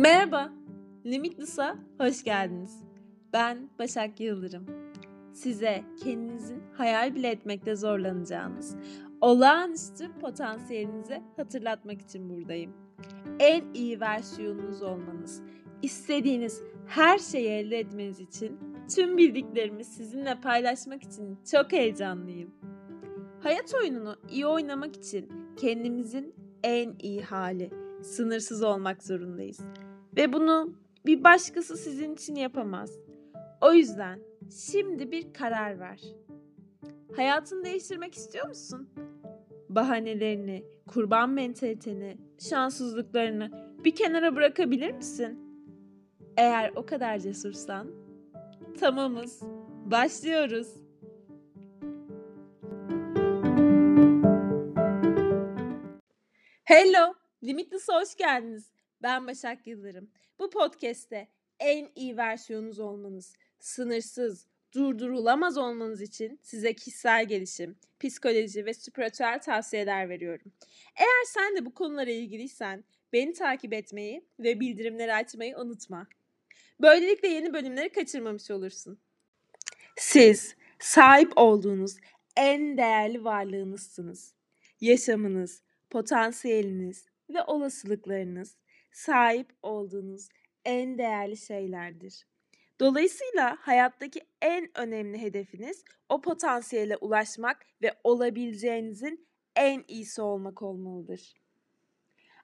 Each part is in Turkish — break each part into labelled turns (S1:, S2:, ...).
S1: Merhaba, Limitless'a hoş geldiniz. Ben Başak Yıldırım. Size kendinizin hayal bile etmekte zorlanacağınız olağanüstü potansiyelinizi hatırlatmak için buradayım. En iyi versiyonunuz olmanız, istediğiniz her şeyi elde etmeniz için tüm bildiklerimi sizinle paylaşmak için çok heyecanlıyım. Hayat oyununu iyi oynamak için kendimizin en iyi hali, sınırsız olmak zorundayız. Ve bunu bir başkası sizin için yapamaz. O yüzden şimdi bir karar ver. Hayatını değiştirmek istiyor musun? Bahanelerini, kurban mentaliteni, şanssızlıklarını bir kenara bırakabilir misin? Eğer o kadar cesursan, tamamız. Başlıyoruz. Hello, Limitless'a hoş geldiniz. Ben Başak Yıldırım. Bu podcast'te en iyi versiyonunuz olmanız, sınırsız, durdurulamaz olmanız için size kişisel gelişim, psikoloji ve spiritüel tavsiyeler veriyorum. Eğer sen de bu konulara ilgiliysen beni takip etmeyi ve bildirimleri açmayı unutma. Böylelikle yeni bölümleri kaçırmamış olursun. Siz sahip olduğunuz en değerli varlığınızsınız. Yaşamınız, potansiyeliniz ve olasılıklarınız sahip olduğunuz en değerli şeylerdir. Dolayısıyla hayattaki en önemli hedefiniz o potansiyele ulaşmak ve olabileceğinizin en iyisi olmak olmalıdır.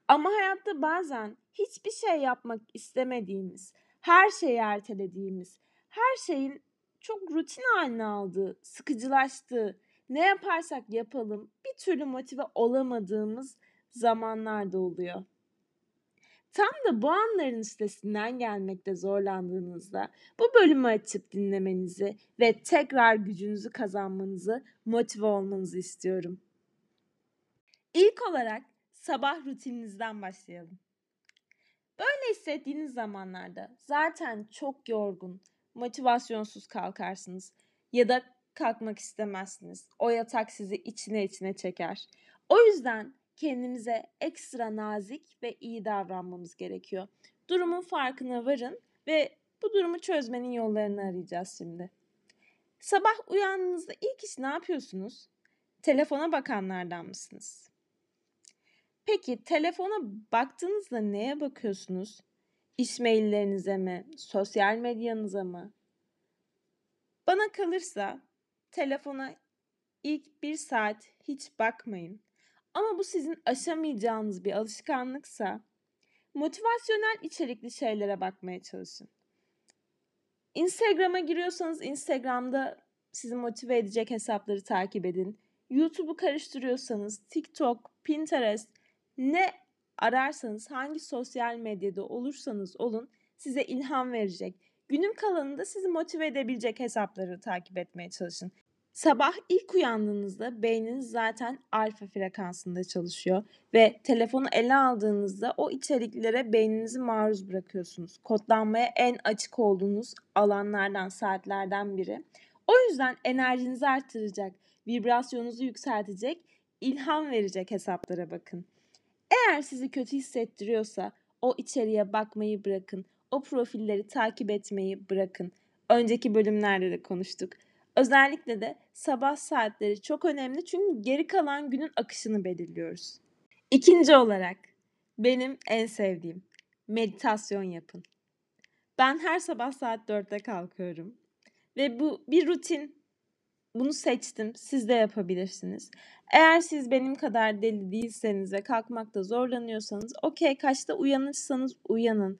S1: Ama hayatta bazen hiçbir şey yapmak istemediğimiz, her şeyi ertelediğimiz, her şeyin çok rutin haline aldığı, sıkıcılaştığı, ne yaparsak yapalım bir türlü motive olamadığımız zamanlar da oluyor. Tam da bu anların üstesinden gelmekte zorlandığınızda bu bölümü açıp dinlemenizi ve tekrar gücünüzü kazanmanızı, motive olmanızı istiyorum. İlk olarak sabah rutininizden başlayalım. Böyle hissettiğiniz zamanlarda zaten çok yorgun, motivasyonsuz kalkarsınız ya da kalkmak istemezsiniz. O yatak sizi içine içine çeker. O yüzden kendimize ekstra nazik ve iyi davranmamız gerekiyor. Durumun farkına varın ve bu durumu çözmenin yollarını arayacağız şimdi. Sabah uyandığınızda ilk iş ne yapıyorsunuz? Telefona bakanlardan mısınız? Peki telefona baktığınızda neye bakıyorsunuz? İş maillerinize mi? Sosyal medyanıza mı? Bana kalırsa telefona ilk bir saat hiç bakmayın. Ama bu sizin aşamayacağınız bir alışkanlıksa motivasyonel içerikli şeylere bakmaya çalışın. Instagram'a giriyorsanız Instagram'da sizi motive edecek hesapları takip edin. YouTube'u karıştırıyorsanız TikTok, Pinterest ne ararsanız hangi sosyal medyada olursanız olun size ilham verecek. Günün kalanında sizi motive edebilecek hesapları takip etmeye çalışın. Sabah ilk uyandığınızda beyniniz zaten alfa frekansında çalışıyor ve telefonu ele aldığınızda o içeriklere beyninizi maruz bırakıyorsunuz. Kodlanmaya en açık olduğunuz alanlardan, saatlerden biri. O yüzden enerjinizi artıracak, vibrasyonunuzu yükseltecek, ilham verecek hesaplara bakın. Eğer sizi kötü hissettiriyorsa o içeriye bakmayı bırakın. O profilleri takip etmeyi bırakın. Önceki bölümlerde de konuştuk. Özellikle de sabah saatleri çok önemli çünkü geri kalan günün akışını belirliyoruz. İkinci olarak benim en sevdiğim meditasyon yapın. Ben her sabah saat 4'te kalkıyorum ve bu bir rutin. Bunu seçtim. Siz de yapabilirsiniz. Eğer siz benim kadar deli değilseniz ve kalkmakta zorlanıyorsanız okey kaçta uyanırsanız uyanın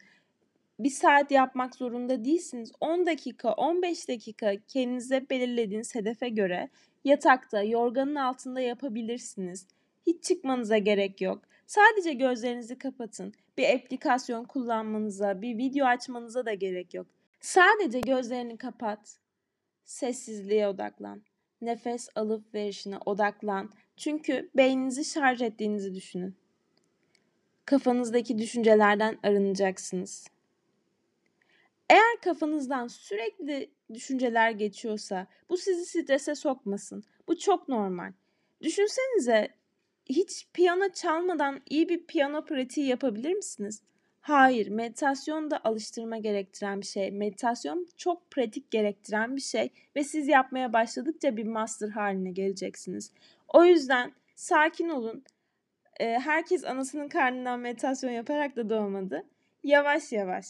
S1: bir saat yapmak zorunda değilsiniz. 10 dakika, 15 dakika kendinize belirlediğiniz hedefe göre yatakta, yorganın altında yapabilirsiniz. Hiç çıkmanıza gerek yok. Sadece gözlerinizi kapatın. Bir aplikasyon kullanmanıza, bir video açmanıza da gerek yok. Sadece gözlerini kapat. Sessizliğe odaklan. Nefes alıp verişine odaklan. Çünkü beyninizi şarj ettiğinizi düşünün. Kafanızdaki düşüncelerden arınacaksınız. Eğer kafanızdan sürekli düşünceler geçiyorsa bu sizi strese sokmasın. Bu çok normal. Düşünsenize hiç piyano çalmadan iyi bir piyano pratiği yapabilir misiniz? Hayır, meditasyon da alıştırma gerektiren bir şey. Meditasyon çok pratik gerektiren bir şey ve siz yapmaya başladıkça bir master haline geleceksiniz. O yüzden sakin olun. Herkes anasının karnından meditasyon yaparak da doğmadı. Yavaş yavaş.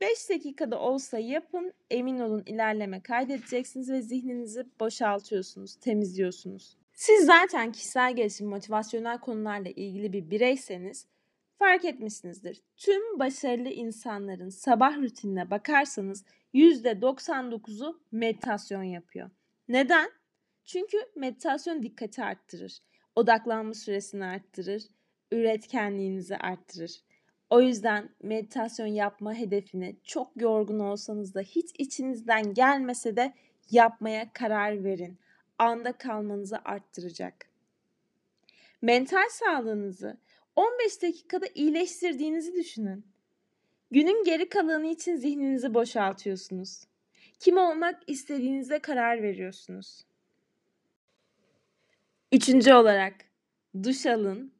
S1: 5 dakikada olsa yapın, emin olun ilerleme kaydedeceksiniz ve zihninizi boşaltıyorsunuz, temizliyorsunuz. Siz zaten kişisel gelişim, motivasyonel konularla ilgili bir bireyseniz fark etmişsinizdir. Tüm başarılı insanların sabah rutinine bakarsanız %99'u meditasyon yapıyor. Neden? Çünkü meditasyon dikkati arttırır. Odaklanma süresini arttırır. Üretkenliğinizi arttırır. O yüzden meditasyon yapma hedefine çok yorgun olsanız da hiç içinizden gelmese de yapmaya karar verin. Anda kalmanızı arttıracak. Mental sağlığınızı 15 dakikada iyileştirdiğinizi düşünün. Günün geri kalanı için zihninizi boşaltıyorsunuz. Kim olmak istediğinize karar veriyorsunuz. Üçüncü olarak duş alın,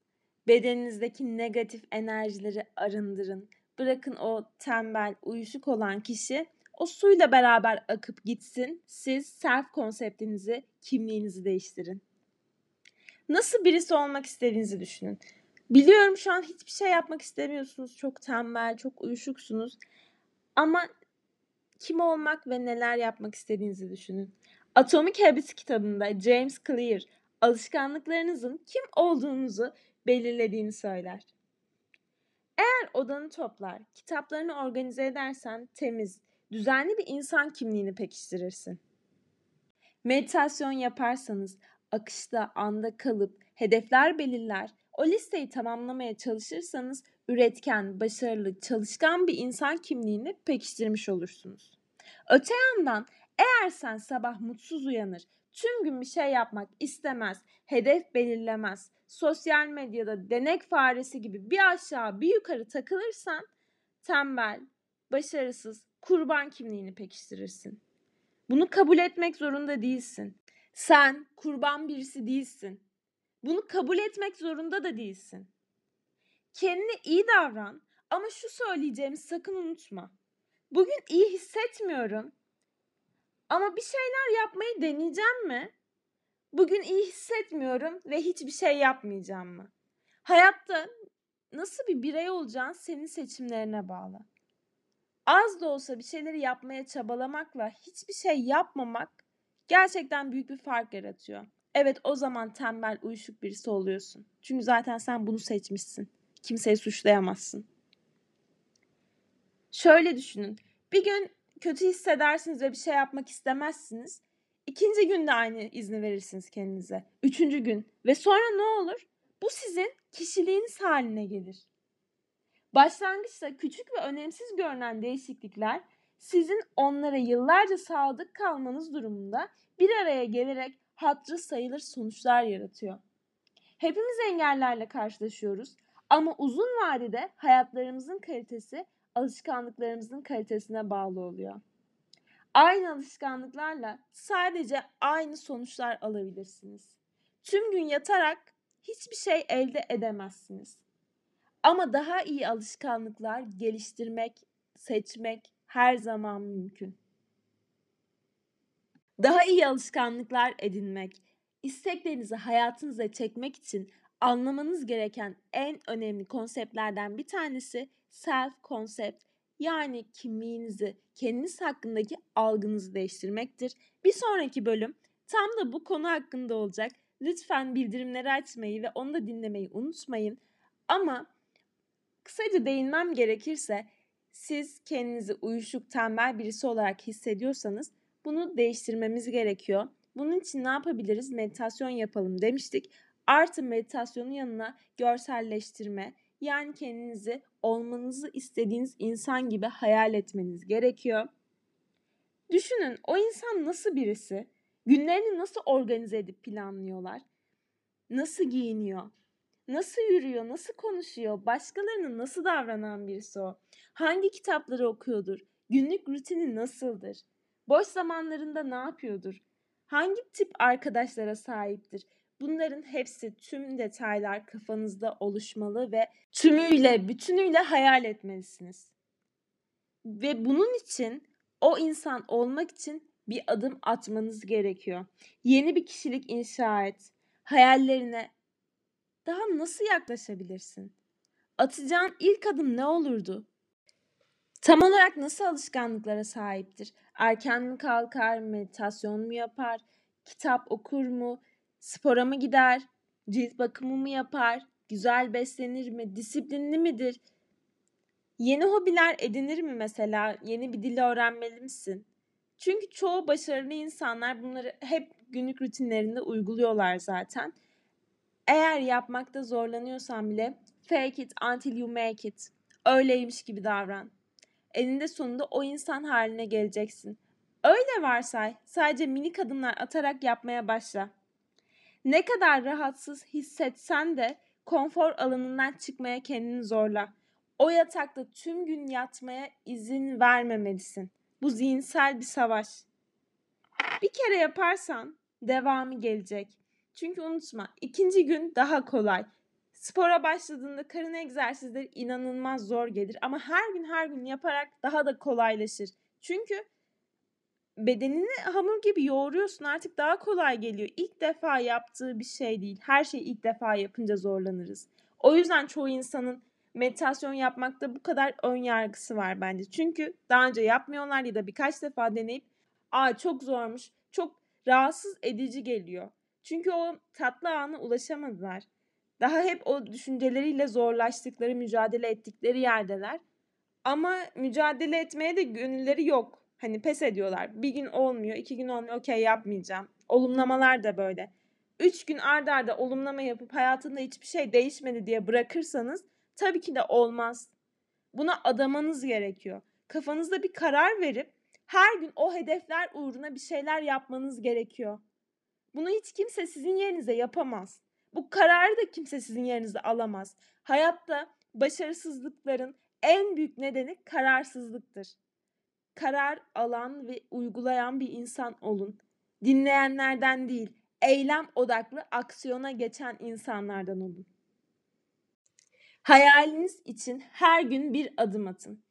S1: bedeninizdeki negatif enerjileri arındırın. Bırakın o tembel, uyuşuk olan kişi o suyla beraber akıp gitsin. Siz self konseptinizi, kimliğinizi değiştirin. Nasıl birisi olmak istediğinizi düşünün. Biliyorum şu an hiçbir şey yapmak istemiyorsunuz. Çok tembel, çok uyuşuksunuz. Ama kim olmak ve neler yapmak istediğinizi düşünün. Atomic Habits kitabında James Clear alışkanlıklarınızın kim olduğunuzu belirlediğini söyler. Eğer odanı toplar, kitaplarını organize edersen temiz, düzenli bir insan kimliğini pekiştirirsin. Meditasyon yaparsanız akışta, anda kalıp hedefler belirler, o listeyi tamamlamaya çalışırsanız üretken, başarılı, çalışkan bir insan kimliğini pekiştirmiş olursunuz. Öte yandan eğer sen sabah mutsuz uyanır, tüm gün bir şey yapmak istemez, hedef belirlemez, sosyal medyada denek faresi gibi bir aşağı bir yukarı takılırsan tembel, başarısız, kurban kimliğini pekiştirirsin. Bunu kabul etmek zorunda değilsin. Sen kurban birisi değilsin. Bunu kabul etmek zorunda da değilsin. Kendine iyi davran ama şu söyleyeceğimi sakın unutma. Bugün iyi hissetmiyorum. Ama bir şeyler yapmayı deneyeceğim mi? Bugün iyi hissetmiyorum ve hiçbir şey yapmayacağım mı? Hayatta nasıl bir birey olacağın senin seçimlerine bağlı. Az da olsa bir şeyleri yapmaya çabalamakla hiçbir şey yapmamak gerçekten büyük bir fark yaratıyor. Evet o zaman tembel, uyuşuk birisi oluyorsun. Çünkü zaten sen bunu seçmişsin. Kimseyi suçlayamazsın. Şöyle düşünün. Bir gün kötü hissedersiniz ve bir şey yapmak istemezsiniz. İkinci günde aynı izni verirsiniz kendinize. Üçüncü gün. Ve sonra ne olur? Bu sizin kişiliğiniz haline gelir. Başlangıçta küçük ve önemsiz görünen değişiklikler sizin onlara yıllarca sadık kalmanız durumunda bir araya gelerek hatırı sayılır sonuçlar yaratıyor. Hepimiz engellerle karşılaşıyoruz ama uzun vadede hayatlarımızın kalitesi alışkanlıklarımızın kalitesine bağlı oluyor. Aynı alışkanlıklarla sadece aynı sonuçlar alabilirsiniz. Tüm gün yatarak hiçbir şey elde edemezsiniz. Ama daha iyi alışkanlıklar geliştirmek, seçmek her zaman mümkün. Daha iyi alışkanlıklar edinmek, isteklerinizi hayatınıza çekmek için anlamanız gereken en önemli konseptlerden bir tanesi self concept yani kimliğinizi, kendiniz hakkındaki algınızı değiştirmektir. Bir sonraki bölüm tam da bu konu hakkında olacak. Lütfen bildirimleri açmayı ve onu da dinlemeyi unutmayın. Ama kısaca değinmem gerekirse siz kendinizi uyuşuk, tembel birisi olarak hissediyorsanız bunu değiştirmemiz gerekiyor. Bunun için ne yapabiliriz? Meditasyon yapalım demiştik. Artı meditasyonun yanına görselleştirme, yani kendinizi olmanızı istediğiniz insan gibi hayal etmeniz gerekiyor. Düşünün o insan nasıl birisi? Günlerini nasıl organize edip planlıyorlar? Nasıl giyiniyor? Nasıl yürüyor? Nasıl konuşuyor? Başkalarına nasıl davranan birisi o? Hangi kitapları okuyordur? Günlük rutini nasıldır? Boş zamanlarında ne yapıyordur? Hangi tip arkadaşlara sahiptir? Bunların hepsi tüm detaylar kafanızda oluşmalı ve tümüyle, bütünüyle hayal etmelisiniz. Ve bunun için o insan olmak için bir adım atmanız gerekiyor. Yeni bir kişilik inşa et. Hayallerine daha nasıl yaklaşabilirsin? Atacağın ilk adım ne olurdu? Tam olarak nasıl alışkanlıklara sahiptir? Erken mi kalkar, meditasyon mu yapar, kitap okur mu, spora mı gider, cilt bakımı mı yapar, güzel beslenir mi, disiplinli midir? Yeni hobiler edinir mi mesela? Yeni bir dil öğrenmeli misin? Çünkü çoğu başarılı insanlar bunları hep günlük rutinlerinde uyguluyorlar zaten. Eğer yapmakta zorlanıyorsan bile fake it until you make it. Öyleymiş gibi davran. Eninde sonunda o insan haline geleceksin. Öyle varsay. Sadece minik adımlar atarak yapmaya başla. Ne kadar rahatsız hissetsen de konfor alanından çıkmaya kendini zorla. O yatakta tüm gün yatmaya izin vermemelisin. Bu zihinsel bir savaş. Bir kere yaparsan devamı gelecek. Çünkü unutma ikinci gün daha kolay. Spora başladığında karın egzersizleri inanılmaz zor gelir ama her gün her gün yaparak daha da kolaylaşır. Çünkü bedenini hamur gibi yoğuruyorsun artık daha kolay geliyor. İlk defa yaptığı bir şey değil. Her şeyi ilk defa yapınca zorlanırız. O yüzden çoğu insanın meditasyon yapmakta bu kadar ön yargısı var bence. Çünkü daha önce yapmıyorlar ya da birkaç defa deneyip aa çok zormuş, çok rahatsız edici geliyor. Çünkü o tatlı ana ulaşamadılar. Daha hep o düşünceleriyle zorlaştıkları, mücadele ettikleri yerdeler. Ama mücadele etmeye de gönülleri yok. Hani pes ediyorlar. Bir gün olmuyor, iki gün olmuyor, okey yapmayacağım. Olumlamalar da böyle. Üç gün ardarda arda olumlama yapıp hayatında hiçbir şey değişmedi diye bırakırsanız tabii ki de olmaz. Buna adamanız gerekiyor. Kafanızda bir karar verip her gün o hedefler uğruna bir şeyler yapmanız gerekiyor. Bunu hiç kimse sizin yerinize yapamaz. Bu kararı da kimse sizin yerinize alamaz. Hayatta başarısızlıkların en büyük nedeni kararsızlıktır. Karar alan ve uygulayan bir insan olun. Dinleyenlerden değil, eylem odaklı aksiyona geçen insanlardan olun. Hayaliniz için her gün bir adım atın.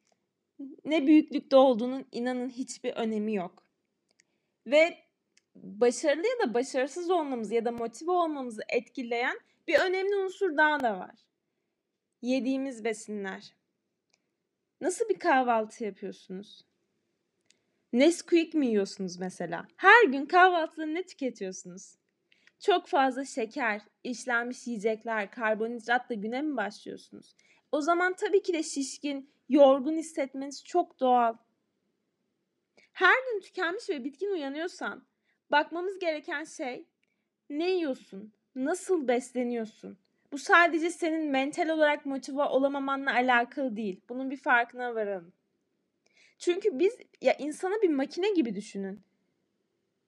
S1: Ne büyüklükte olduğunun inanın hiçbir önemi yok. Ve başarılı ya da başarısız olmamızı ya da motive olmamızı etkileyen bir önemli unsur daha da var. Yediğimiz besinler. Nasıl bir kahvaltı yapıyorsunuz? Nesquik mi yiyorsunuz mesela? Her gün kahvaltıda ne tüketiyorsunuz? Çok fazla şeker, işlenmiş yiyecekler, karbonhidratla güne mi başlıyorsunuz? O zaman tabii ki de şişkin, yorgun hissetmeniz çok doğal. Her gün tükenmiş ve bitkin uyanıyorsan bakmamız gereken şey ne yiyorsun? Nasıl besleniyorsun? Bu sadece senin mental olarak motive olamamanla alakalı değil. Bunun bir farkına varalım. Çünkü biz ya insanı bir makine gibi düşünün.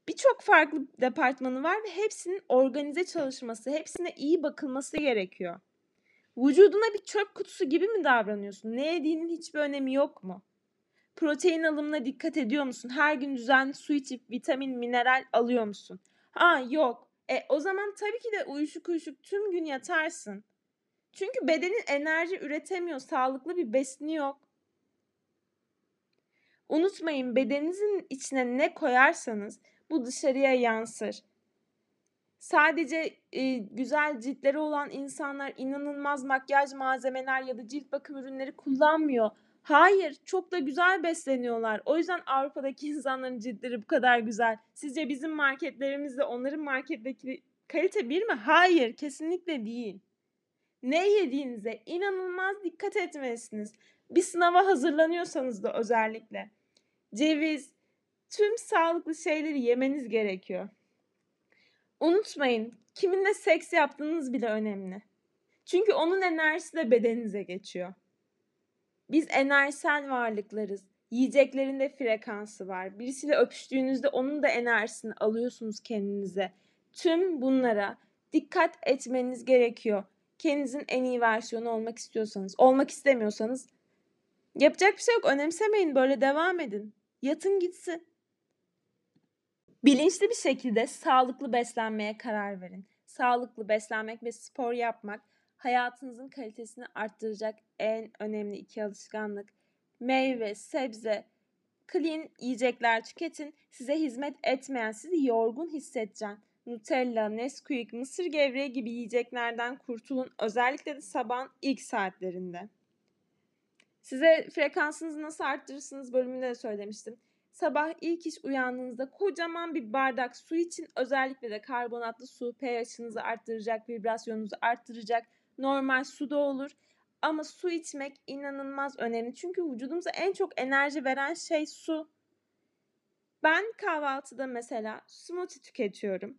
S1: Birçok farklı departmanı var ve hepsinin organize çalışması, hepsine iyi bakılması gerekiyor. Vücuduna bir çöp kutusu gibi mi davranıyorsun? Ne yediğinin hiçbir önemi yok mu? Protein alımına dikkat ediyor musun? Her gün düzenli su içip vitamin, mineral alıyor musun? Ha yok. E o zaman tabii ki de uyuşuk uyuşuk tüm gün yatarsın. Çünkü bedenin enerji üretemiyor, sağlıklı bir besini yok. Unutmayın bedeninizin içine ne koyarsanız bu dışarıya yansır. Sadece e, güzel ciltleri olan insanlar inanılmaz makyaj malzemeler ya da cilt bakım ürünleri kullanmıyor. Hayır, çok da güzel besleniyorlar. O yüzden Avrupa'daki insanların ciltleri bu kadar güzel. Sizce bizim marketlerimizle onların marketteki kalite bir mi? Hayır, kesinlikle değil. Ne yediğinize inanılmaz dikkat etmelisiniz. Bir sınava hazırlanıyorsanız da özellikle. Ceviz, tüm sağlıklı şeyleri yemeniz gerekiyor. Unutmayın, kiminle seks yaptığınız bile önemli. Çünkü onun enerjisi de bedeninize geçiyor. Biz enerjisel varlıklarız. Yiyeceklerinde frekansı var. Birisiyle öpüştüğünüzde onun da enerjisini alıyorsunuz kendinize. Tüm bunlara dikkat etmeniz gerekiyor. Kendinizin en iyi versiyonu olmak istiyorsanız. Olmak istemiyorsanız yapacak bir şey yok. Önemsemeyin. Böyle devam edin. Yatın gitsin. Bilinçli bir şekilde sağlıklı beslenmeye karar verin. sağlıklı beslenmek ve spor yapmak hayatınızın kalitesini arttıracak en önemli iki alışkanlık. Meyve, sebze, clean yiyecekler tüketin. Size hizmet etmeyen, sizi yorgun hissedeceğin Nutella, Nesquik, mısır gevreği gibi yiyeceklerden kurtulun. Özellikle de sabahın ilk saatlerinde. Size frekansınızı nasıl arttırırsınız bölümünde de söylemiştim. Sabah ilk iş uyandığınızda kocaman bir bardak su için özellikle de karbonatlı su pH'ınızı arttıracak, vibrasyonunuzu arttıracak. Normal su da olur. Ama su içmek inanılmaz önemli. Çünkü vücudumuza en çok enerji veren şey su. Ben kahvaltıda mesela smoothie tüketiyorum.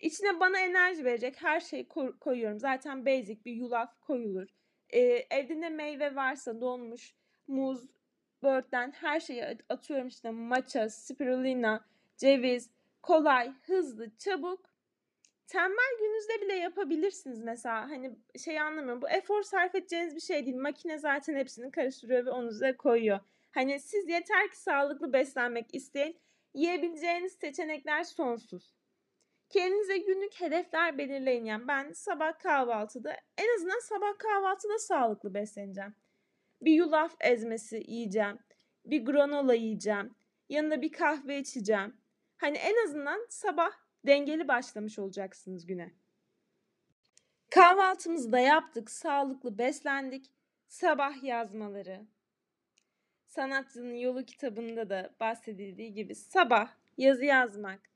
S1: İçine bana enerji verecek her şeyi koyuyorum. Zaten basic bir yulaf koyulur. Ee, evde ne meyve varsa donmuş, muz, böğürtlen her şeyi atıyorum işte matcha, spirulina, ceviz, kolay, hızlı, çabuk. Tembel gününüzde bile yapabilirsiniz mesela. Hani şey anlamıyorum. Bu efor sarf edeceğiniz bir şey değil. Makine zaten hepsini karıştırıyor ve onu size koyuyor. Hani siz yeter ki sağlıklı beslenmek isteyin. Yiyebileceğiniz seçenekler sonsuz. Kendinize günlük hedefler belirleyin. Yani ben sabah kahvaltıda en azından sabah kahvaltıda sağlıklı besleneceğim. Bir yulaf ezmesi yiyeceğim. Bir granola yiyeceğim. Yanında bir kahve içeceğim. Hani en azından sabah dengeli başlamış olacaksınız güne. Kahvaltımızı da yaptık, sağlıklı beslendik. Sabah yazmaları. Sanatçının Yolu kitabında da bahsedildiği gibi sabah yazı yazmak,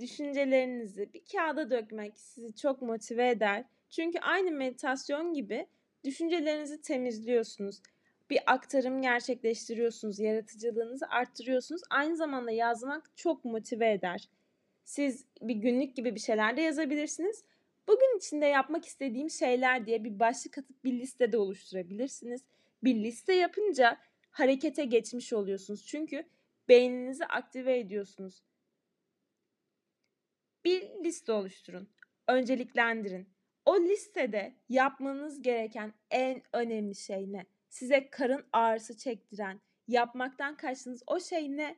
S1: düşüncelerinizi bir kağıda dökmek sizi çok motive eder. Çünkü aynı meditasyon gibi düşüncelerinizi temizliyorsunuz. Bir aktarım gerçekleştiriyorsunuz, yaratıcılığınızı arttırıyorsunuz. Aynı zamanda yazmak çok motive eder. Siz bir günlük gibi bir şeyler de yazabilirsiniz. Bugün içinde yapmak istediğim şeyler diye bir başlık atıp bir liste de oluşturabilirsiniz. Bir liste yapınca harekete geçmiş oluyorsunuz. Çünkü beyninizi aktive ediyorsunuz. Bir liste oluşturun. Önceliklendirin. O listede yapmanız gereken en önemli şey ne? Size karın ağrısı çektiren, yapmaktan kaçtığınız o şey ne?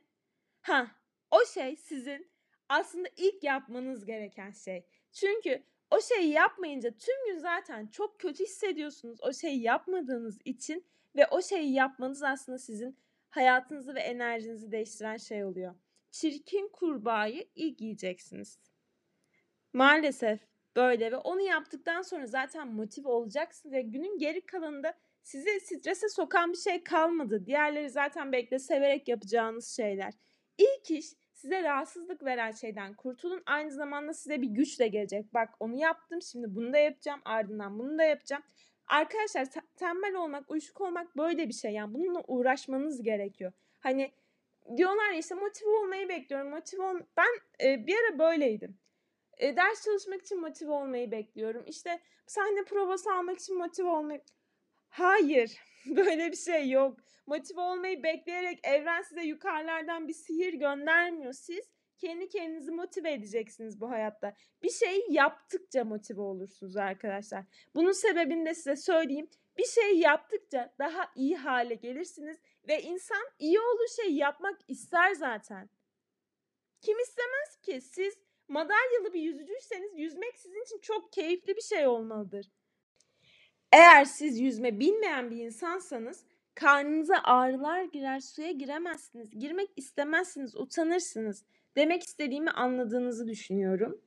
S1: Ha, o şey sizin aslında ilk yapmanız gereken şey. Çünkü o şeyi yapmayınca tüm gün zaten çok kötü hissediyorsunuz o şeyi yapmadığınız için ve o şeyi yapmanız aslında sizin hayatınızı ve enerjinizi değiştiren şey oluyor. Çirkin kurbağayı ilk yiyeceksiniz. Maalesef böyle ve onu yaptıktan sonra zaten motive olacaksınız ve günün geri kalanında sizi strese sokan bir şey kalmadı. Diğerleri zaten bekle severek yapacağınız şeyler. İlk iş size rahatsızlık veren şeyden kurtulun. Aynı zamanda size bir güç de gelecek. Bak onu yaptım şimdi bunu da yapacağım ardından bunu da yapacağım. Arkadaşlar tembel olmak, uyuşuk olmak böyle bir şey. Yani bununla uğraşmanız gerekiyor. Hani diyorlar ya işte motive olmayı bekliyorum. Motive ol... Ben e, bir ara böyleydim. E, ders çalışmak için motive olmayı bekliyorum. İşte sahne provası almak için motive olmayı... Hayır. Böyle bir şey yok. Motive olmayı bekleyerek evren size yukarılardan bir sihir göndermiyor. Siz kendi kendinizi motive edeceksiniz bu hayatta. Bir şey yaptıkça motive olursunuz arkadaşlar. Bunun sebebini de size söyleyeyim. Bir şey yaptıkça daha iyi hale gelirsiniz ve insan iyi olduğu şey yapmak ister zaten. Kim istemez ki? Siz madalyalı bir yüzücüyseniz yüzmek sizin için çok keyifli bir şey olmalıdır. Eğer siz yüzme bilmeyen bir insansanız karnınıza ağrılar girer suya giremezsiniz. Girmek istemezsiniz, utanırsınız. Demek istediğimi anladığınızı düşünüyorum.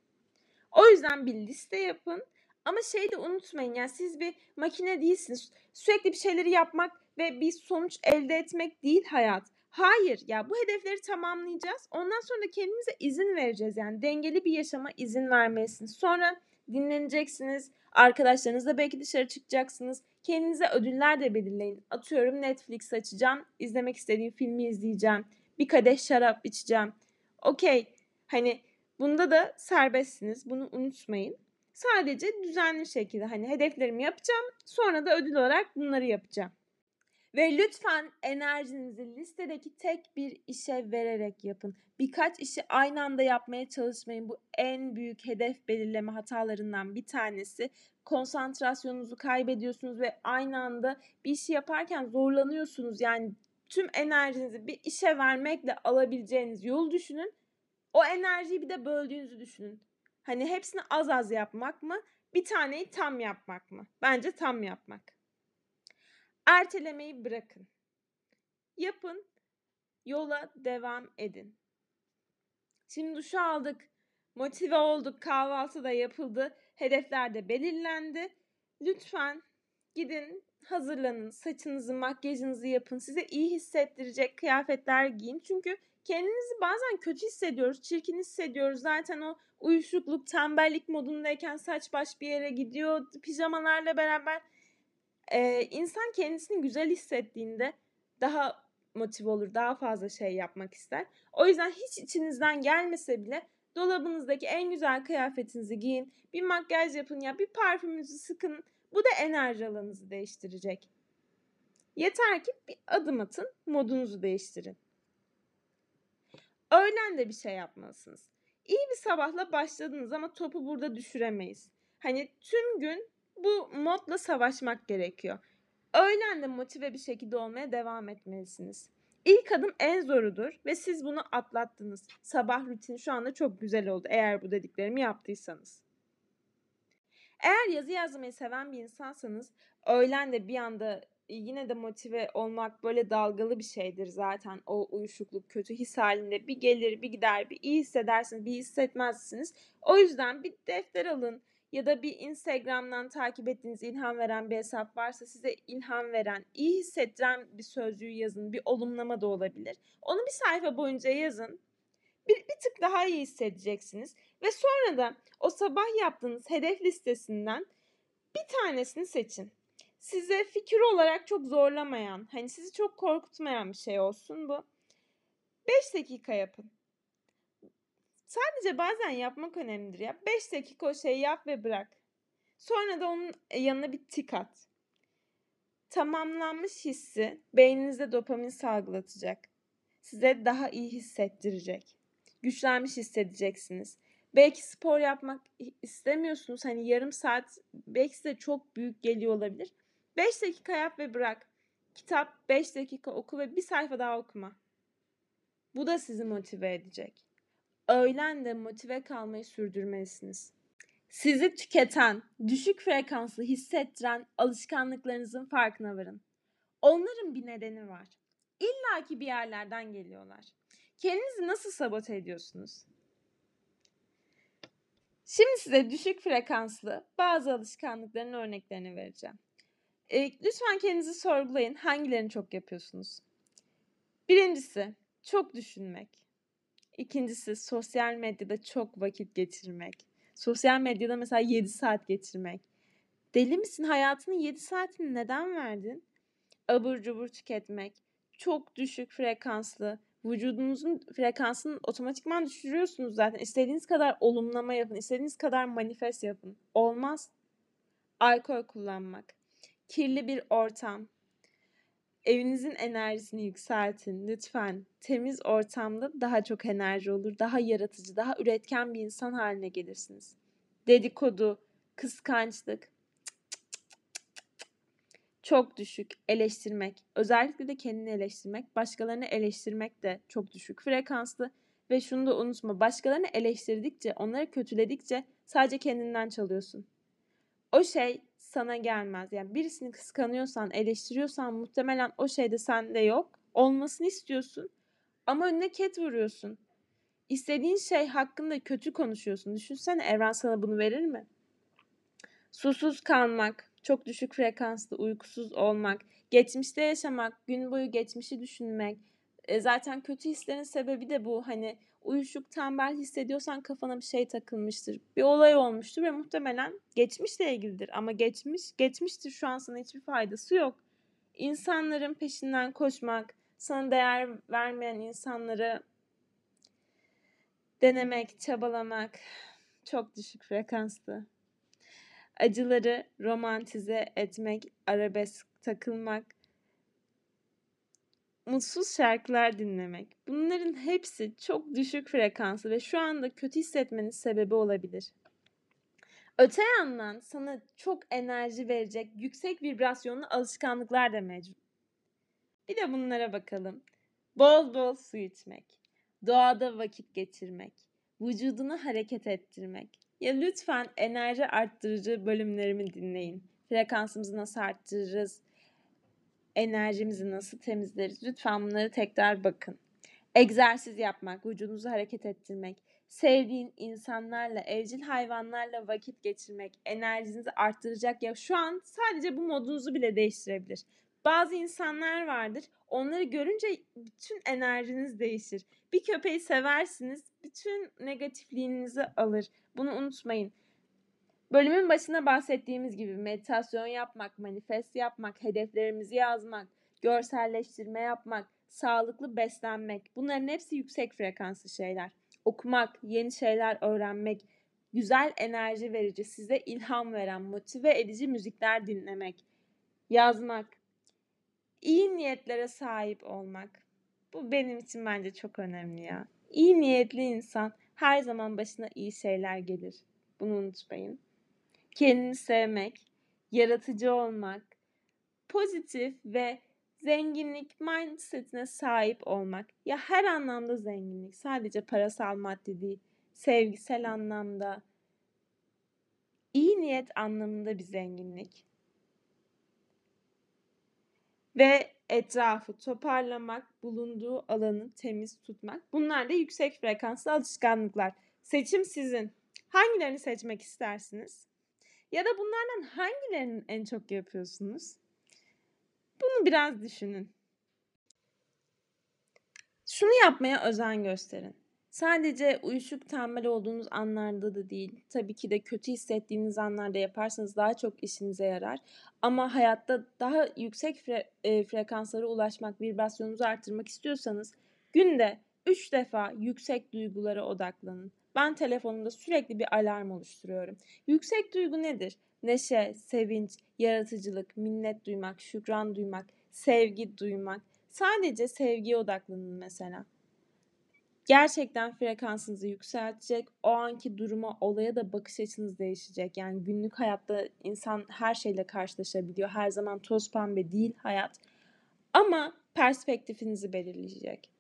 S1: O yüzden bir liste yapın. Ama şeyi de unutmayın yani siz bir makine değilsiniz. Sürekli bir şeyleri yapmak ve bir sonuç elde etmek değil hayat. Hayır ya bu hedefleri tamamlayacağız. Ondan sonra da kendimize izin vereceğiz. Yani dengeli bir yaşama izin vermelisiniz. Sonra dinleneceksiniz. Arkadaşlarınızla belki dışarı çıkacaksınız. Kendinize ödüller de belirleyin. Atıyorum Netflix açacağım. izlemek istediğim filmi izleyeceğim. Bir kadeh şarap içeceğim. Okey. Hani bunda da serbestsiniz. Bunu unutmayın. Sadece düzenli şekilde hani hedeflerimi yapacağım. Sonra da ödül olarak bunları yapacağım. Ve lütfen enerjinizi listedeki tek bir işe vererek yapın. Birkaç işi aynı anda yapmaya çalışmayın. Bu en büyük hedef belirleme hatalarından bir tanesi. Konsantrasyonunuzu kaybediyorsunuz ve aynı anda bir işi yaparken zorlanıyorsunuz. Yani tüm enerjinizi bir işe vermekle alabileceğiniz yolu düşünün. O enerjiyi bir de böldüğünüzü düşünün. Hani hepsini az az yapmak mı? Bir taneyi tam yapmak mı? Bence tam yapmak. Ertelemeyi bırakın. Yapın. Yola devam edin. Şimdi duşu aldık. Motive olduk. Kahvaltı da yapıldı. Hedefler de belirlendi. Lütfen gidin hazırlanın. Saçınızı, makyajınızı yapın. Size iyi hissettirecek kıyafetler giyin. Çünkü kendimizi bazen kötü hissediyoruz, çirkin hissediyoruz. Zaten o uyuşukluk, tembellik modundayken saç baş bir yere gidiyor. Pijamalarla beraber e, insan kendisini güzel hissettiğinde daha motive olur, daha fazla şey yapmak ister. O yüzden hiç içinizden gelmese bile dolabınızdaki en güzel kıyafetinizi giyin, bir makyaj yapın ya bir parfümünüzü sıkın. Bu da enerji alanınızı değiştirecek. Yeter ki bir adım atın, modunuzu değiştirin. Öğlen de bir şey yapmalısınız. İyi bir sabahla başladınız ama topu burada düşüremeyiz. Hani tüm gün bu modla savaşmak gerekiyor. Öğlen de motive bir şekilde olmaya devam etmelisiniz. İlk adım en zorudur ve siz bunu atlattınız. Sabah rutini şu anda çok güzel oldu eğer bu dediklerimi yaptıysanız. Eğer yazı yazmayı seven bir insansanız öğlen de bir anda yine de motive olmak böyle dalgalı bir şeydir zaten o uyuşukluk kötü his halinde bir gelir bir gider bir iyi hissedersiniz bir hissetmezsiniz. O yüzden bir defter alın ya da bir Instagram'dan takip ettiğiniz ilham veren bir hesap varsa size ilham veren, iyi hissettiren bir sözcüğü yazın. Bir olumlama da olabilir. Onu bir sayfa boyunca yazın. Bir, bir tık daha iyi hissedeceksiniz. Ve sonra da o sabah yaptığınız hedef listesinden bir tanesini seçin. Size fikir olarak çok zorlamayan, hani sizi çok korkutmayan bir şey olsun bu. 5 dakika yapın. Sadece bazen yapmak önemlidir ya. 5 dakika o şeyi yap ve bırak. Sonra da onun yanına bir tik at. Tamamlanmış hissi beyninizde dopamin salgılatacak. Size daha iyi hissettirecek. Güçlenmiş hissedeceksiniz. Belki spor yapmak istemiyorsunuz. Hani yarım saat belki size çok büyük geliyor olabilir. 5 dakika yap ve bırak. Kitap 5 dakika oku ve bir sayfa daha okuma. Bu da sizi motive edecek öğlen de motive kalmayı sürdürmelisiniz. Sizi tüketen, düşük frekanslı hissettiren alışkanlıklarınızın farkına varın. Onların bir nedeni var. İlla ki bir yerlerden geliyorlar. Kendinizi nasıl sabote ediyorsunuz? Şimdi size düşük frekanslı bazı alışkanlıkların örneklerini vereceğim. E, lütfen kendinizi sorgulayın. Hangilerini çok yapıyorsunuz? Birincisi, çok düşünmek. İkincisi sosyal medyada çok vakit geçirmek. Sosyal medyada mesela 7 saat geçirmek. Deli misin? Hayatının 7 saatini neden verdin? Abur cubur tüketmek. Çok düşük frekanslı. Vücudunuzun frekansını otomatikman düşürüyorsunuz zaten. İstediğiniz kadar olumlama yapın. istediğiniz kadar manifest yapın. Olmaz. Alkol kullanmak. Kirli bir ortam. Evinizin enerjisini yükseltin lütfen. Temiz ortamda daha çok enerji olur, daha yaratıcı, daha üretken bir insan haline gelirsiniz. Dedikodu, kıskançlık, çok düşük eleştirmek, özellikle de kendini eleştirmek, başkalarını eleştirmek de çok düşük frekanslı ve şunu da unutma, başkalarını eleştirdikçe, onları kötüledikçe sadece kendinden çalıyorsun. O şey sana gelmez. Yani birisini kıskanıyorsan, eleştiriyorsan muhtemelen o şey de sende yok. Olmasını istiyorsun ama önüne ket vuruyorsun. İstediğin şey hakkında kötü konuşuyorsun. Düşünsene evren sana bunu verir mi? Susuz kalmak, çok düşük frekanslı, uykusuz olmak, geçmişte yaşamak, gün boyu geçmişi düşünmek. E zaten kötü hislerin sebebi de bu. Hani uyuşuk, tembel hissediyorsan kafana bir şey takılmıştır. Bir olay olmuştur ve muhtemelen geçmişle ilgilidir. Ama geçmiş, geçmiştir şu an sana hiçbir faydası yok. İnsanların peşinden koşmak, sana değer vermeyen insanları denemek, çabalamak çok düşük frekanslı. Acıları romantize etmek, arabesk takılmak, mutsuz şarkılar dinlemek. Bunların hepsi çok düşük frekanslı ve şu anda kötü hissetmenin sebebi olabilir. Öte yandan sana çok enerji verecek yüksek vibrasyonlu alışkanlıklar da mevcut. Bir de bunlara bakalım. Bol bol su içmek, doğada vakit geçirmek, vücudunu hareket ettirmek, Ya lütfen enerji arttırıcı bölümlerimi dinleyin. Frekansımızı nasıl arttırırız? Enerjimizi nasıl temizleriz? Lütfen bunları tekrar bakın. Egzersiz yapmak, vücudunuzu hareket ettirmek, sevdiğin insanlarla, evcil hayvanlarla vakit geçirmek enerjinizi arttıracak ya şu an sadece bu modunuzu bile değiştirebilir. Bazı insanlar vardır. Onları görünce bütün enerjiniz değişir. Bir köpeği seversiniz, bütün negatifliğinizi alır. Bunu unutmayın. Bölümün başında bahsettiğimiz gibi meditasyon yapmak, manifest yapmak, hedeflerimizi yazmak, görselleştirme yapmak, sağlıklı beslenmek bunların hepsi yüksek frekanslı şeyler. Okumak, yeni şeyler öğrenmek, güzel enerji verici, size ilham veren, motive edici müzikler dinlemek, yazmak, iyi niyetlere sahip olmak. Bu benim için bence çok önemli ya. İyi niyetli insan her zaman başına iyi şeyler gelir. Bunu unutmayın. Kendini sevmek, yaratıcı olmak, pozitif ve zenginlik mindsetine sahip olmak. Ya her anlamda zenginlik. Sadece parasal maddi değil. Sevgisel anlamda, iyi niyet anlamında bir zenginlik. Ve etrafı toparlamak, bulunduğu alanı temiz tutmak. Bunlar da yüksek frekanslı alışkanlıklar. Seçim sizin. Hangilerini seçmek istersiniz? Ya da bunlardan hangilerini en çok yapıyorsunuz? Bunu biraz düşünün. Şunu yapmaya özen gösterin. Sadece uyuşuk tembel olduğunuz anlarda da değil. Tabii ki de kötü hissettiğiniz anlarda yaparsanız daha çok işinize yarar. Ama hayatta daha yüksek fre- e, frekanslara ulaşmak, vibrasyonunuzu arttırmak istiyorsanız günde 3 defa yüksek duygulara odaklanın. Ben telefonumda sürekli bir alarm oluşturuyorum. Yüksek duygu nedir? Neşe, sevinç, yaratıcılık, minnet duymak, şükran duymak, sevgi duymak. Sadece sevgiye odaklanın mesela gerçekten frekansınızı yükseltecek. O anki duruma, olaya da bakış açınız değişecek. Yani günlük hayatta insan her şeyle karşılaşabiliyor. Her zaman toz pembe değil hayat. Ama perspektifinizi belirleyecek.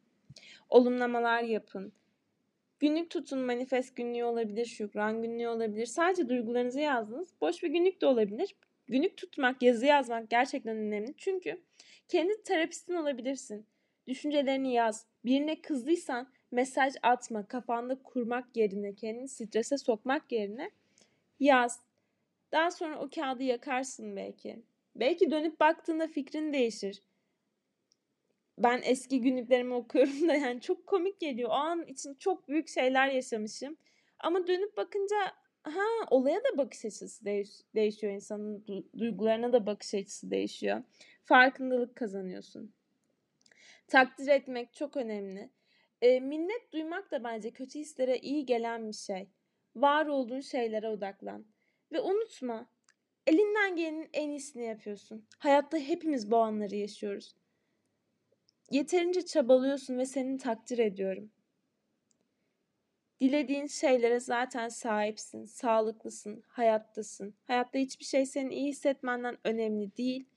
S1: Olumlamalar yapın. Günlük tutun, manifest günlüğü olabilir, şükran günlüğü olabilir. Sadece duygularınızı yazdınız. Boş bir günlük de olabilir. Günlük tutmak, yazı yazmak gerçekten önemli. Çünkü kendi terapistin olabilirsin. Düşüncelerini yaz. Birine kızdıysan mesaj atma, kafanda kurmak yerine, kendini strese sokmak yerine yaz. Daha sonra o kağıdı yakarsın belki. Belki dönüp baktığında fikrin değişir. Ben eski günlüklerimi okuyorum da yani çok komik geliyor. O an için çok büyük şeyler yaşamışım. Ama dönüp bakınca ha olaya da bakış açısı değiş, değişiyor insanın duygularına da bakış açısı değişiyor. Farkındalık kazanıyorsun. Takdir etmek çok önemli. E, minnet duymak da bence kötü hislere iyi gelen bir şey. Var olduğun şeylere odaklan. Ve unutma, elinden gelenin en iyisini yapıyorsun. Hayatta hepimiz bu anları yaşıyoruz. Yeterince çabalıyorsun ve seni takdir ediyorum. Dilediğin şeylere zaten sahipsin, sağlıklısın, hayattasın. Hayatta hiçbir şey senin iyi hissetmenden önemli değil.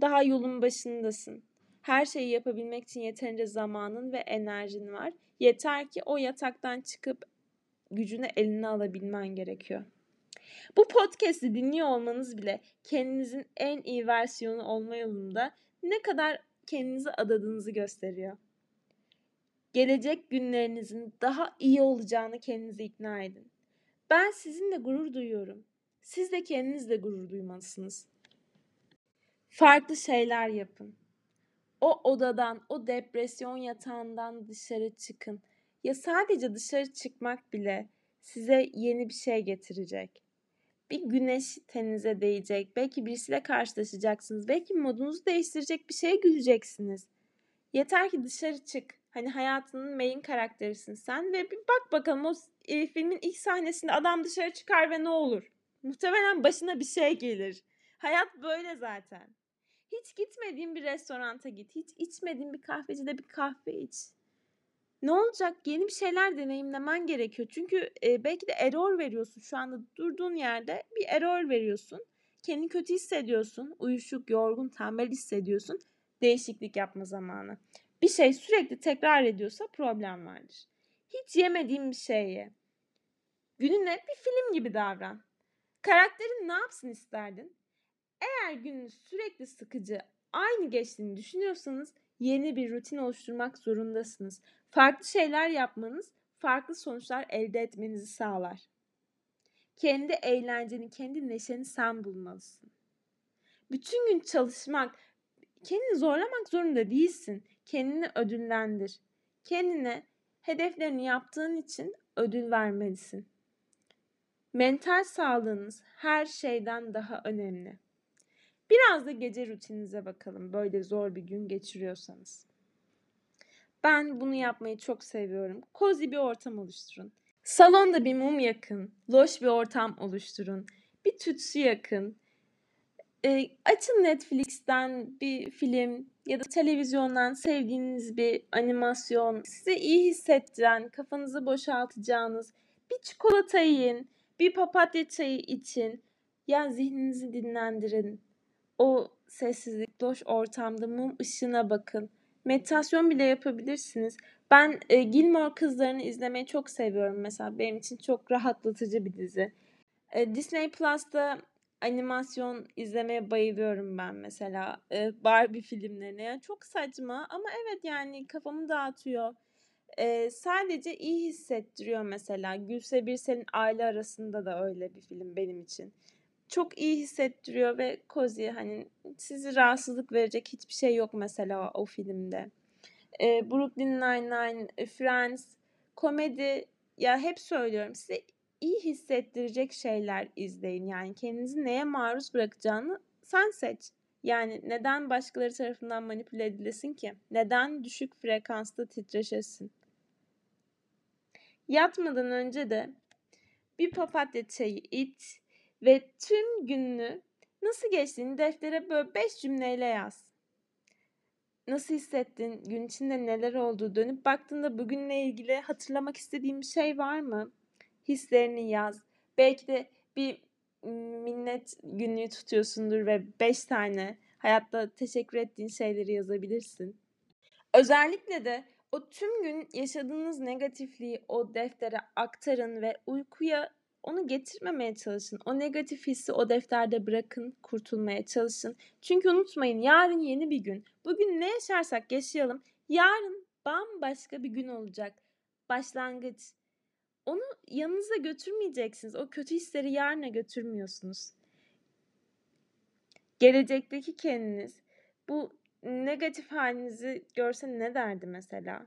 S1: Daha yolun başındasın. Her şeyi yapabilmek için yeterince zamanın ve enerjin var. Yeter ki o yataktan çıkıp gücünü eline alabilmen gerekiyor. Bu podcast'i dinliyor olmanız bile kendinizin en iyi versiyonu olma yolunda ne kadar kendinizi adadığınızı gösteriyor. Gelecek günlerinizin daha iyi olacağını kendinize ikna edin. Ben sizinle gurur duyuyorum. Siz de kendinizle gurur duymalısınız. Farklı şeyler yapın. O odadan, o depresyon yatağından dışarı çıkın. Ya sadece dışarı çıkmak bile size yeni bir şey getirecek. Bir güneş teninize değecek. Belki birisiyle karşılaşacaksınız. Belki modunuzu değiştirecek bir şeye güleceksiniz. Yeter ki dışarı çık. Hani hayatının main karakterisin sen ve bir bak bakalım o e, filmin ilk sahnesinde adam dışarı çıkar ve ne olur? Muhtemelen başına bir şey gelir. Hayat böyle zaten. Hiç gitmediğin bir restoranta git. Hiç içmediğin bir kahvecide bir kahve iç. Ne olacak? Yeni bir şeyler deneyimlemen gerekiyor. Çünkü e, belki de error veriyorsun. Şu anda durduğun yerde bir error veriyorsun. Kendini kötü hissediyorsun. Uyuşuk, yorgun, tembel hissediyorsun. Değişiklik yapma zamanı. Bir şey sürekli tekrar ediyorsa problem vardır. Hiç yemediğin bir şeyi Gününe bir film gibi davran. Karakterin ne yapsın isterdin? Eğer gününüz sürekli sıkıcı, aynı geçtiğini düşünüyorsanız yeni bir rutin oluşturmak zorundasınız. Farklı şeyler yapmanız farklı sonuçlar elde etmenizi sağlar. Kendi eğlenceni, kendi neşeni sen bulmalısın. Bütün gün çalışmak, kendini zorlamak zorunda değilsin. Kendini ödüllendir. Kendine hedeflerini yaptığın için ödül vermelisin. Mental sağlığınız her şeyden daha önemli. Biraz da gece rutininize bakalım böyle zor bir gün geçiriyorsanız. Ben bunu yapmayı çok seviyorum. Cozy bir ortam oluşturun. Salonda bir mum yakın, loş bir ortam oluşturun. Bir tütsü yakın. E, açın Netflix'ten bir film ya da televizyondan sevdiğiniz bir animasyon, size iyi hissettiren, kafanızı boşaltacağınız bir çikolata yiyin, bir papatya çayı için. Yani zihninizi dinlendirin. O sessizlik, loş ortamda mum ışığına bakın. Meditasyon bile yapabilirsiniz. Ben e, Gilmore Kızlarını izlemeyi çok seviyorum mesela. Benim için çok rahatlatıcı bir dizi. E, Disney Plus'ta animasyon izlemeye bayılıyorum ben mesela. E, Barbie filmlerine. Yani çok saçma ama evet yani kafamı dağıtıyor. E, sadece iyi hissettiriyor mesela. Gülse Birsel'in aile arasında da öyle bir film benim için. Çok iyi hissettiriyor ve cozy hani sizi rahatsızlık verecek hiçbir şey yok mesela o filmde. E, Brooklyn Nine-Nine, Friends, komedi ya hep söylüyorum size iyi hissettirecek şeyler izleyin. Yani kendinizi neye maruz bırakacağını sen seç. Yani neden başkaları tarafından manipüle edilesin ki? Neden düşük frekansta titreşesin? Yatmadan önce de bir papatya çayı iç ve tüm gününü nasıl geçtiğini deftere böyle beş cümleyle yaz. Nasıl hissettin? Gün içinde neler oldu? Dönüp baktığında bugünle ilgili hatırlamak istediğin bir şey var mı? Hislerini yaz. Belki de bir minnet günlüğü tutuyorsundur ve beş tane hayatta teşekkür ettiğin şeyleri yazabilirsin. Özellikle de o tüm gün yaşadığınız negatifliği o deftere aktarın ve uykuya onu getirmemeye çalışın. O negatif hissi o defterde bırakın, kurtulmaya çalışın. Çünkü unutmayın yarın yeni bir gün. Bugün ne yaşarsak yaşayalım. Yarın bambaşka bir gün olacak. Başlangıç. Onu yanınıza götürmeyeceksiniz. O kötü hisleri yarına götürmüyorsunuz. Gelecekteki kendiniz bu negatif halinizi görse ne derdi mesela?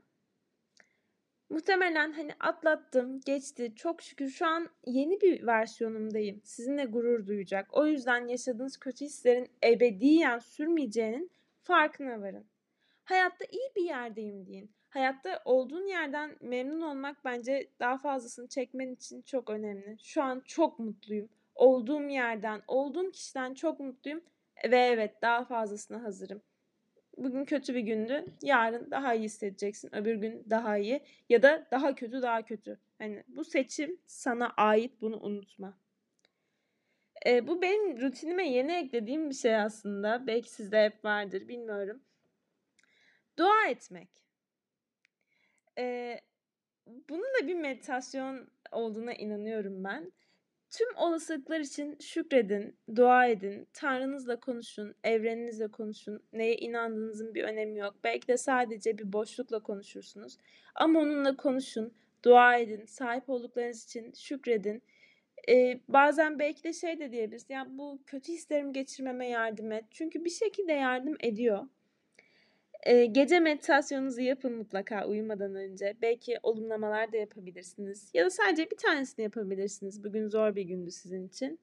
S1: Muhtemelen hani atlattım, geçti. Çok şükür şu an yeni bir versiyonumdayım. Sizinle gurur duyacak. O yüzden yaşadığınız kötü hislerin ebediyen sürmeyeceğinin farkına varın. Hayatta iyi bir yerdeyim deyin. Hayatta olduğun yerden memnun olmak bence daha fazlasını çekmen için çok önemli. Şu an çok mutluyum. Olduğum yerden, olduğum kişiden çok mutluyum ve evet daha fazlasına hazırım bugün kötü bir gündü. Yarın daha iyi hissedeceksin. Öbür gün daha iyi ya da daha kötü daha kötü. Hani bu seçim sana ait bunu unutma. E, bu benim rutinime yeni eklediğim bir şey aslında. Belki sizde hep vardır bilmiyorum. Dua etmek. E, bunun da bir meditasyon olduğuna inanıyorum ben. Tüm olasılıklar için şükredin, dua edin, Tanrınızla konuşun, evreninizle konuşun. Neye inandığınızın bir önemi yok. Belki de sadece bir boşlukla konuşursunuz. Ama onunla konuşun, dua edin, sahip olduklarınız için şükredin. Ee, bazen belki de şey de diyebiliriz. Ya bu kötü hislerimi geçirmeme yardım et. Çünkü bir şekilde yardım ediyor. Ee, gece meditasyonunuzu yapın mutlaka uyumadan önce. Belki olumlamalar da yapabilirsiniz. Ya da sadece bir tanesini yapabilirsiniz. Bugün zor bir gündü sizin için.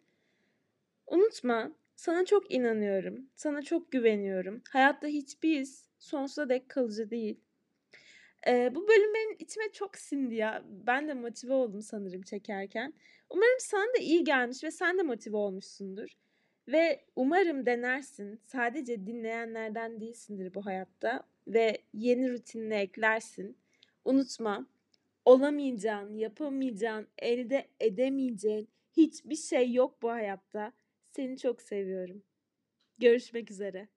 S1: Unutma, sana çok inanıyorum. Sana çok güveniyorum. Hayatta hiçbir his sonsuza dek kalıcı değil. Ee, bu bölüm benim içime çok sindi ya. Ben de motive oldum sanırım çekerken. Umarım sana da iyi gelmiş ve sen de motive olmuşsundur. Ve umarım denersin. Sadece dinleyenlerden değilsindir bu hayatta ve yeni rutinine eklersin. Unutma, olamayacağın, yapamayacağın, elde edemeyeceğin hiçbir şey yok bu hayatta. Seni çok seviyorum. Görüşmek üzere.